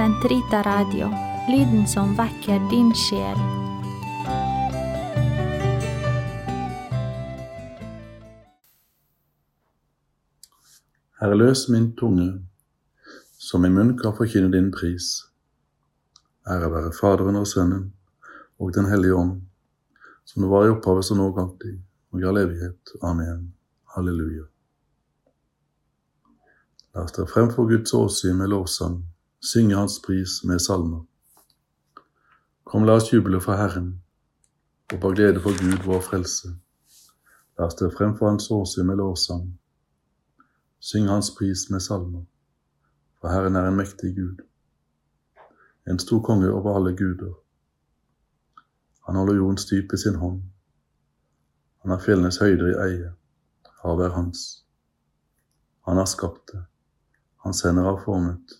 Sentrita Radio, lyden som vekker din sjel. Herre, løs min tunge, som min munn kan forkynne din pris. Ære være Faderen og Sønnen og Den hellige ånd, som det var i opphavet, så nå og alltid, og i all evighet. Amen. Halleluja. La oss tre frem for Guds åsyn med lovsang, synge Hans pris med salmer. Kom, la oss juble for Herren, og på glede for Gud vår frelse. La oss tre frem for Hans åsyn med lovsang, Syng hans pris med salmer, for Herren er en mektig Gud, en stor konge over alle guder. Han holder jordens dyp i sin hånd, han har fjellenes høyder i eie, havet er hans. Han har skapt det, hans hender har formet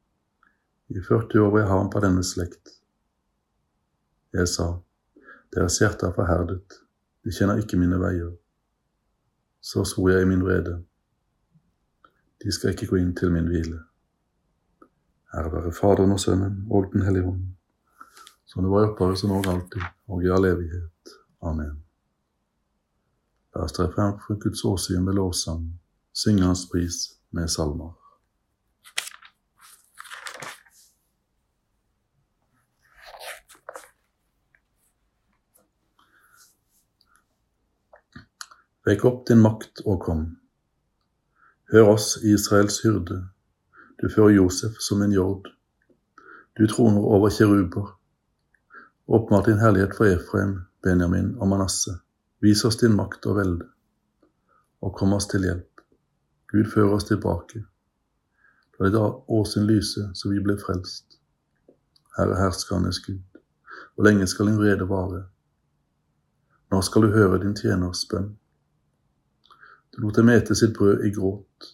I 40 år var jeg harm på denne slekt. Jeg sa, deres hjerte er forherdet, de kjenner ikke mine veier. Så svor jeg i min vrede. De skal ikke gå inn til min hvile. Ære være Faderen og Sønnen og Den hellige ånd, som det var i opphavet, som nå alltid, og i all evighet. Amen. La oss tre frem for Guds åsyn med lovsang, synge Hans pris med salmer. Vekk opp din makt og kom. Hør oss, Israels hyrde, du fører Josef som en jord. Du troner over kjeruber. Åpenbart din herlighet for Efraim, Benjamin og Manasseh. Vis oss din makt og velde, og kom oss til hjelp. Gud fører oss tilbake. La ditt åsyn lyse, så vi blir frelst. Herre herskernes Gud, hvor lenge skal din vrede vare? Når skal du høre din tjeners bønn? Lot dem ete sitt brød i gråt,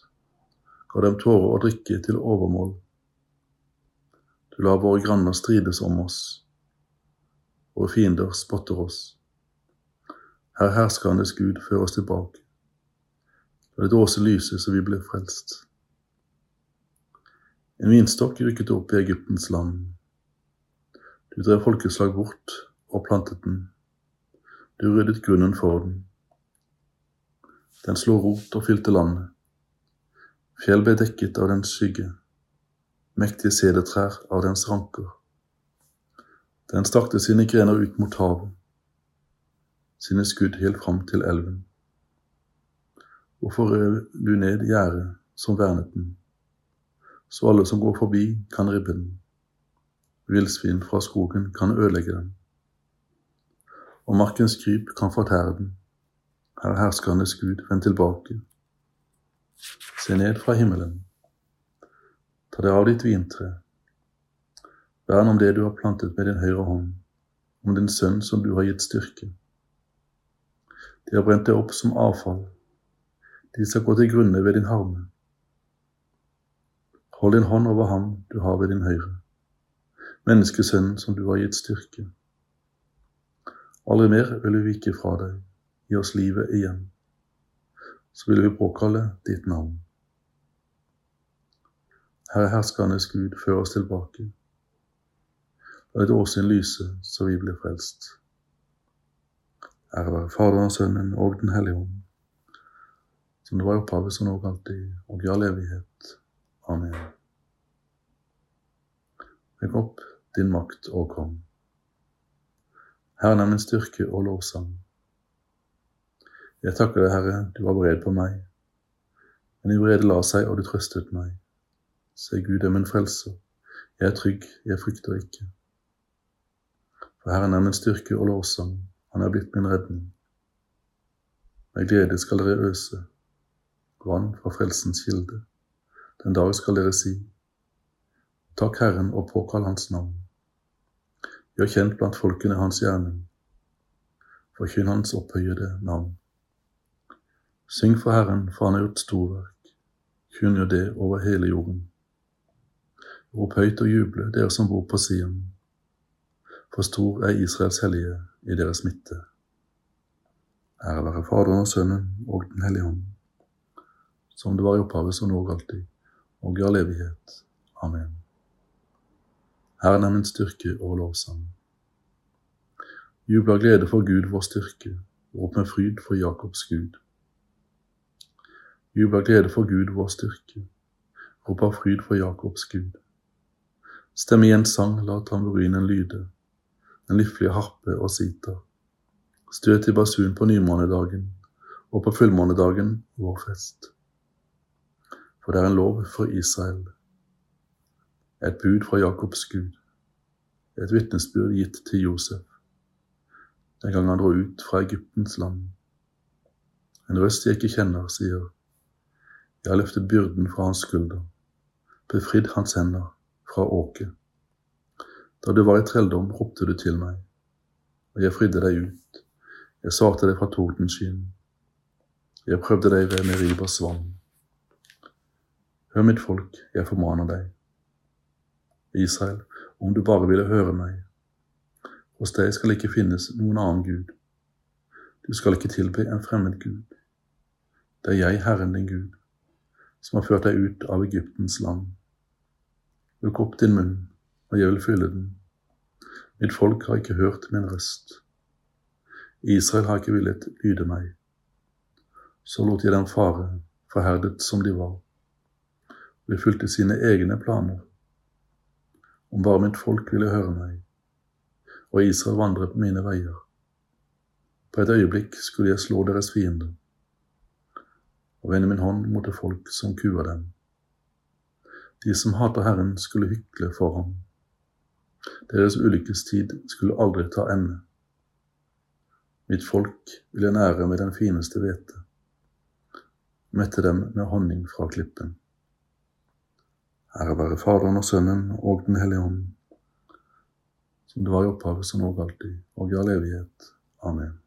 ga dem tårer å drikke til overmål. Du lar våre granner strides om oss, våre fiender spotter oss. Herr herskernes Gud, før oss tilbake. La ditt åse lyse så vi blir frelst. En vinstokk rykket opp i Egyptens land. Du drev folkeslag bort og plantet den. Du ryddet grunnen for den. Den slo rot og fylte landet. Fjell ble dekket av dens skygge, mektige sedertrær av dens ranker. Den strakte sine grener ut mot havet, sine skudd helt fram til elven. Hvorfor rev du ned gjerdet som vernet den, så alle som går forbi, kan ribbe den? Villsvin fra skogen kan ødelegge den, og markens kryp kan fortære den. Herre herskernes Gud, vend tilbake. Se ned fra himmelen. Ta deg av ditt vintre. Vern om det du har plantet med din høyre hånd, om din sønn som du har gitt styrke. De har brent deg opp som avfall. De skal gå til grunne ved din harme. Hold din hånd over ham du har ved din høyre, menneskesønnen som du har gitt styrke. Aldri mer vil du vike fra deg gi oss livet igjen, så vil vi påkalle ditt navn. Herre herskernes Gud, før oss tilbake. La ditt åsyn lyse, så vi blir frelst. Ære være Faderen og Sønnen og Den hellige ånd, som det var i opphavet, som nå alltid, og i all evighet. Amen. Vekk opp din makt og kom. Herren er min styrke og lovsang. Jeg takker deg, Herre, du var vred på meg. Men din vrede la seg, og du trøstet meg. Se, Gud er min frelser. Jeg er trygg, jeg frykter ikke. For Herren er min styrke og lovsang, han er blitt min redning. Med glede skal dere øse, vann fra frelsens kilde. Den dag skal dere si, Takk Herren og påkall Hans navn. Gjør kjent blant folkene hans gjerning. Forkynn hans opphøyede navn. Syng for Herren, for han har gjort storverk. Kunngjør det over hele jorden. Rop høyt og juble, dere som bor på Sion. For stor er Israels hellige i deres midte. Ære være Faderen og Sønnen og Den hellige ånd, som det var i opphavet, så nå og alltid, og i all evighet. Amen. Herren er min styrke og lovsang. Jubel av glede for Gud vår styrke, rop med fryd for Jakobs Gud. Jubel av glede for Gud vår styrke, rop av fryd for Jakobs Gud. Stem i en sang, la tamburinen lyde, den liflige harpe og sita. Støt i basun på nymånedagen og på fullmånedagen vår fest. For det er en lov for Israel, et bud fra Jakobs Gud, et vitnesbyrd gitt til Josef, den gang han dro ut fra Egyptens land. En røst jeg ikke kjenner, sier, jeg har løftet byrden fra hans skulder, befridd hans hender fra åket. Da du var i trelldom, ropte du til meg, og jeg fridde deg ut. Jeg svarte deg fra tordenskyen. Jeg prøvde deg ved Meribas vann. Hør mitt folk, jeg formaner deg. Israel, om du bare ville høre meg. Hos deg skal ikke finnes noen annen Gud. Du skal ikke tilbe en fremmed Gud. Det er jeg, Herren din Gud, som har ført deg ut av Egyptens land. Lukk opp din munn, og jeg vil fylle den. Mitt folk har ikke hørt min røst. Israel har ikke villet lyde meg. Så lot jeg dem fare, forherdet som de var. De fulgte sine egne planer. Om bare mitt folk ville høre meg, og Israel vandret på mine veier. På et øyeblikk skulle jeg slå deres fiender og vende min hånd mot det folk som kuer dem. De som hater Herren, skulle hykle for ham. Deres ulykkestid skulle aldri ta ende. Mitt folk vil jeg nære med den fineste hvete, mette dem med honning fra klippen. Ære være Faderen og Sønnen og Den hellige ånd, som det var i opphavet, som nå alltid, og i all evighet. Amen.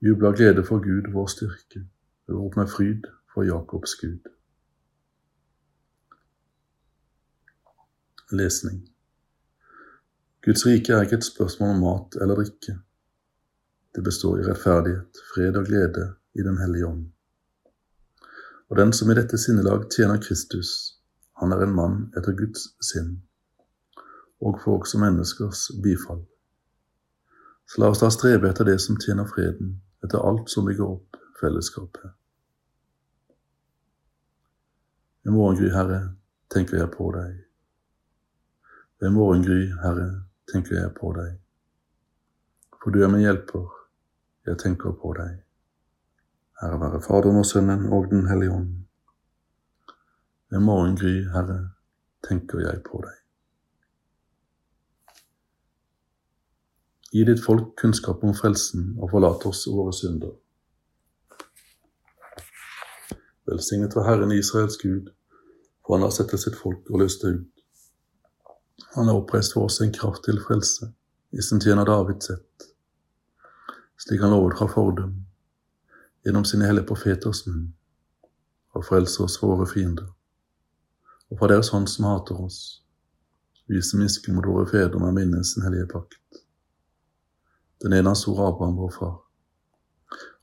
Jubel av glede for Gud, vår styrke, rop med fryd for Jakobs Gud. Lesning Guds rike er ikke et spørsmål om mat eller drikke. Det består i rettferdighet, fred og glede i Den hellige ånd. Og den som i dette sinnelag tjener Kristus, han er en mann etter Guds sinn, og får også menneskers bifall. Så la oss da strebe etter det som tjener freden, etter alt som bygger opp fellesskapet. Ved morgengry, Herre, tenker jeg på deg. Ved morgengry, Herre, tenker jeg på deg. For du er min hjelper, jeg tenker på deg. Herre være Faderen og Sønnen og Den hellige ånd. Ved morgengry, Herre, tenker jeg på deg. Gi ditt folk kunnskap om frelsen, og forlat oss våre synder. Velsignet var Herren Israels Gud, for han har sett sitt folk og løst det ut. Han har oppreist for oss en kraft til frelse, i sin tjener Davids sett, slik han lovet fra fordum gjennom sine hellige profeters munn, og frelse oss våre fiender, og fra deres hånd som hater oss, viser miskunn mot våre fedre med minnet sin hellige pakt. Den ene er store Abraham, vår far,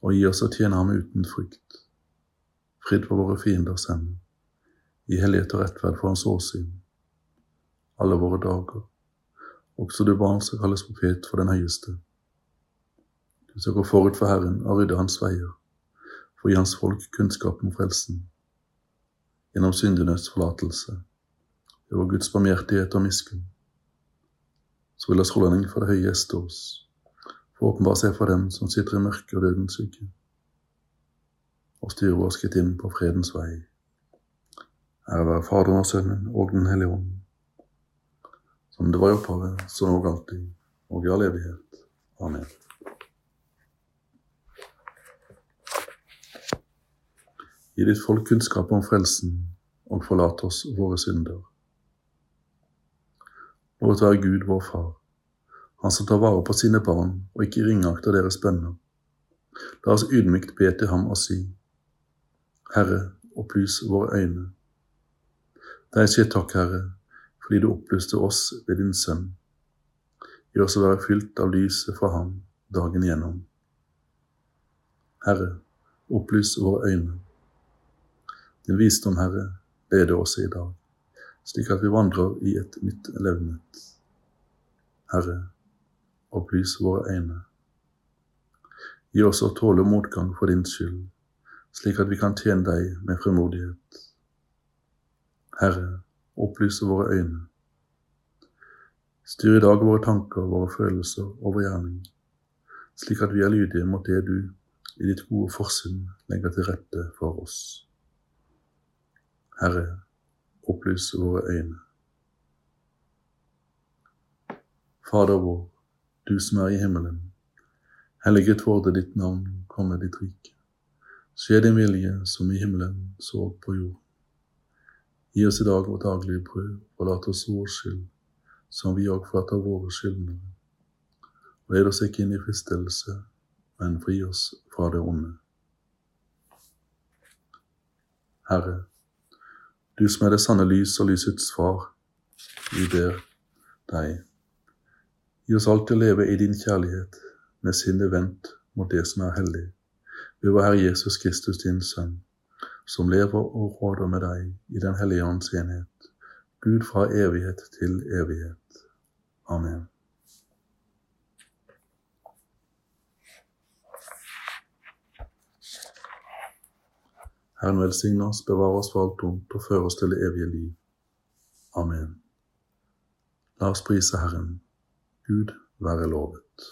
og gi oss å tjene ham uten frykt, fridd for våre fienders hender, i hellighet og rettferd for hans åsyn, alle våre dager, også du barn som kalles profet for den høyeste. Du skal gå forut for Herren og rydde hans veier for å gi hans folk kunnskap om frelsen, gjennom syndenes forlatelse, over Guds barmhjertighet og miskunn. Så vil la strålingen fra det høye gjeste oss, for å åpenbare seg for dem som sitter i mørket og dødens skygge, og styrer våre skritt inn på fredens vei. Ære være Faderen og Sønnen og Den hellige ånd, som det var i opphavet, så nå og alltid, og i all evighet. Amen. Gi ditt folk kunnskap om frelsen, og forlat oss våre synder. måtte være Gud vår Far, Han som tar vare på sine barn og ikke ringakter deres bønner. La oss ydmykt be til ham og si, Herre, opplys våre øyne. Deg sier takk, Herre, fordi du opplyste oss ved din Sønn. Gi oss å være fylt av lyset fra ham dagen igjennom. Herre, opplys våre øyne. Din visdom, Herre, leder oss i dag, slik at vi vandrer i et nytt levnet. Herre, opplys våre øyne. Gi oss å tåle motgang for din skyld, slik at vi kan tjene deg med fremodighet. Herre, opplys våre øyne. Styr i dag våre tanker, våre følelser og vår gjerning, slik at vi er lydige mot det du i ditt gode forsyn legger til rette for oss. Herre, opplys våre øyne. Fader vår, du som er i himmelen. Helliget vorde ditt navn, komme ditt rike. Skje din vilje som i himmelen, så på jord. Gi oss i dag vårt daglige brød, og lat oss vår skyld, som vi òg forlater våre skyldnere. Led oss ikke inn i fristelse, men fri oss fra det onde. Herre, du som er det sanne lys og lysets far, vi ber deg. Gi oss alltid å leve i din kjærlighet, med sinnet vendt mot det som er hellig, ved vår Herre Jesus Kristus, din Sønn, som lever og råder med deg i Den hellige ånds enhet, Gud fra evighet til evighet. Amen. Herren velsigne oss, bevare oss for alt ondt og føre oss til det evige liv. Amen. La oss prise Herren. Gud være lovet.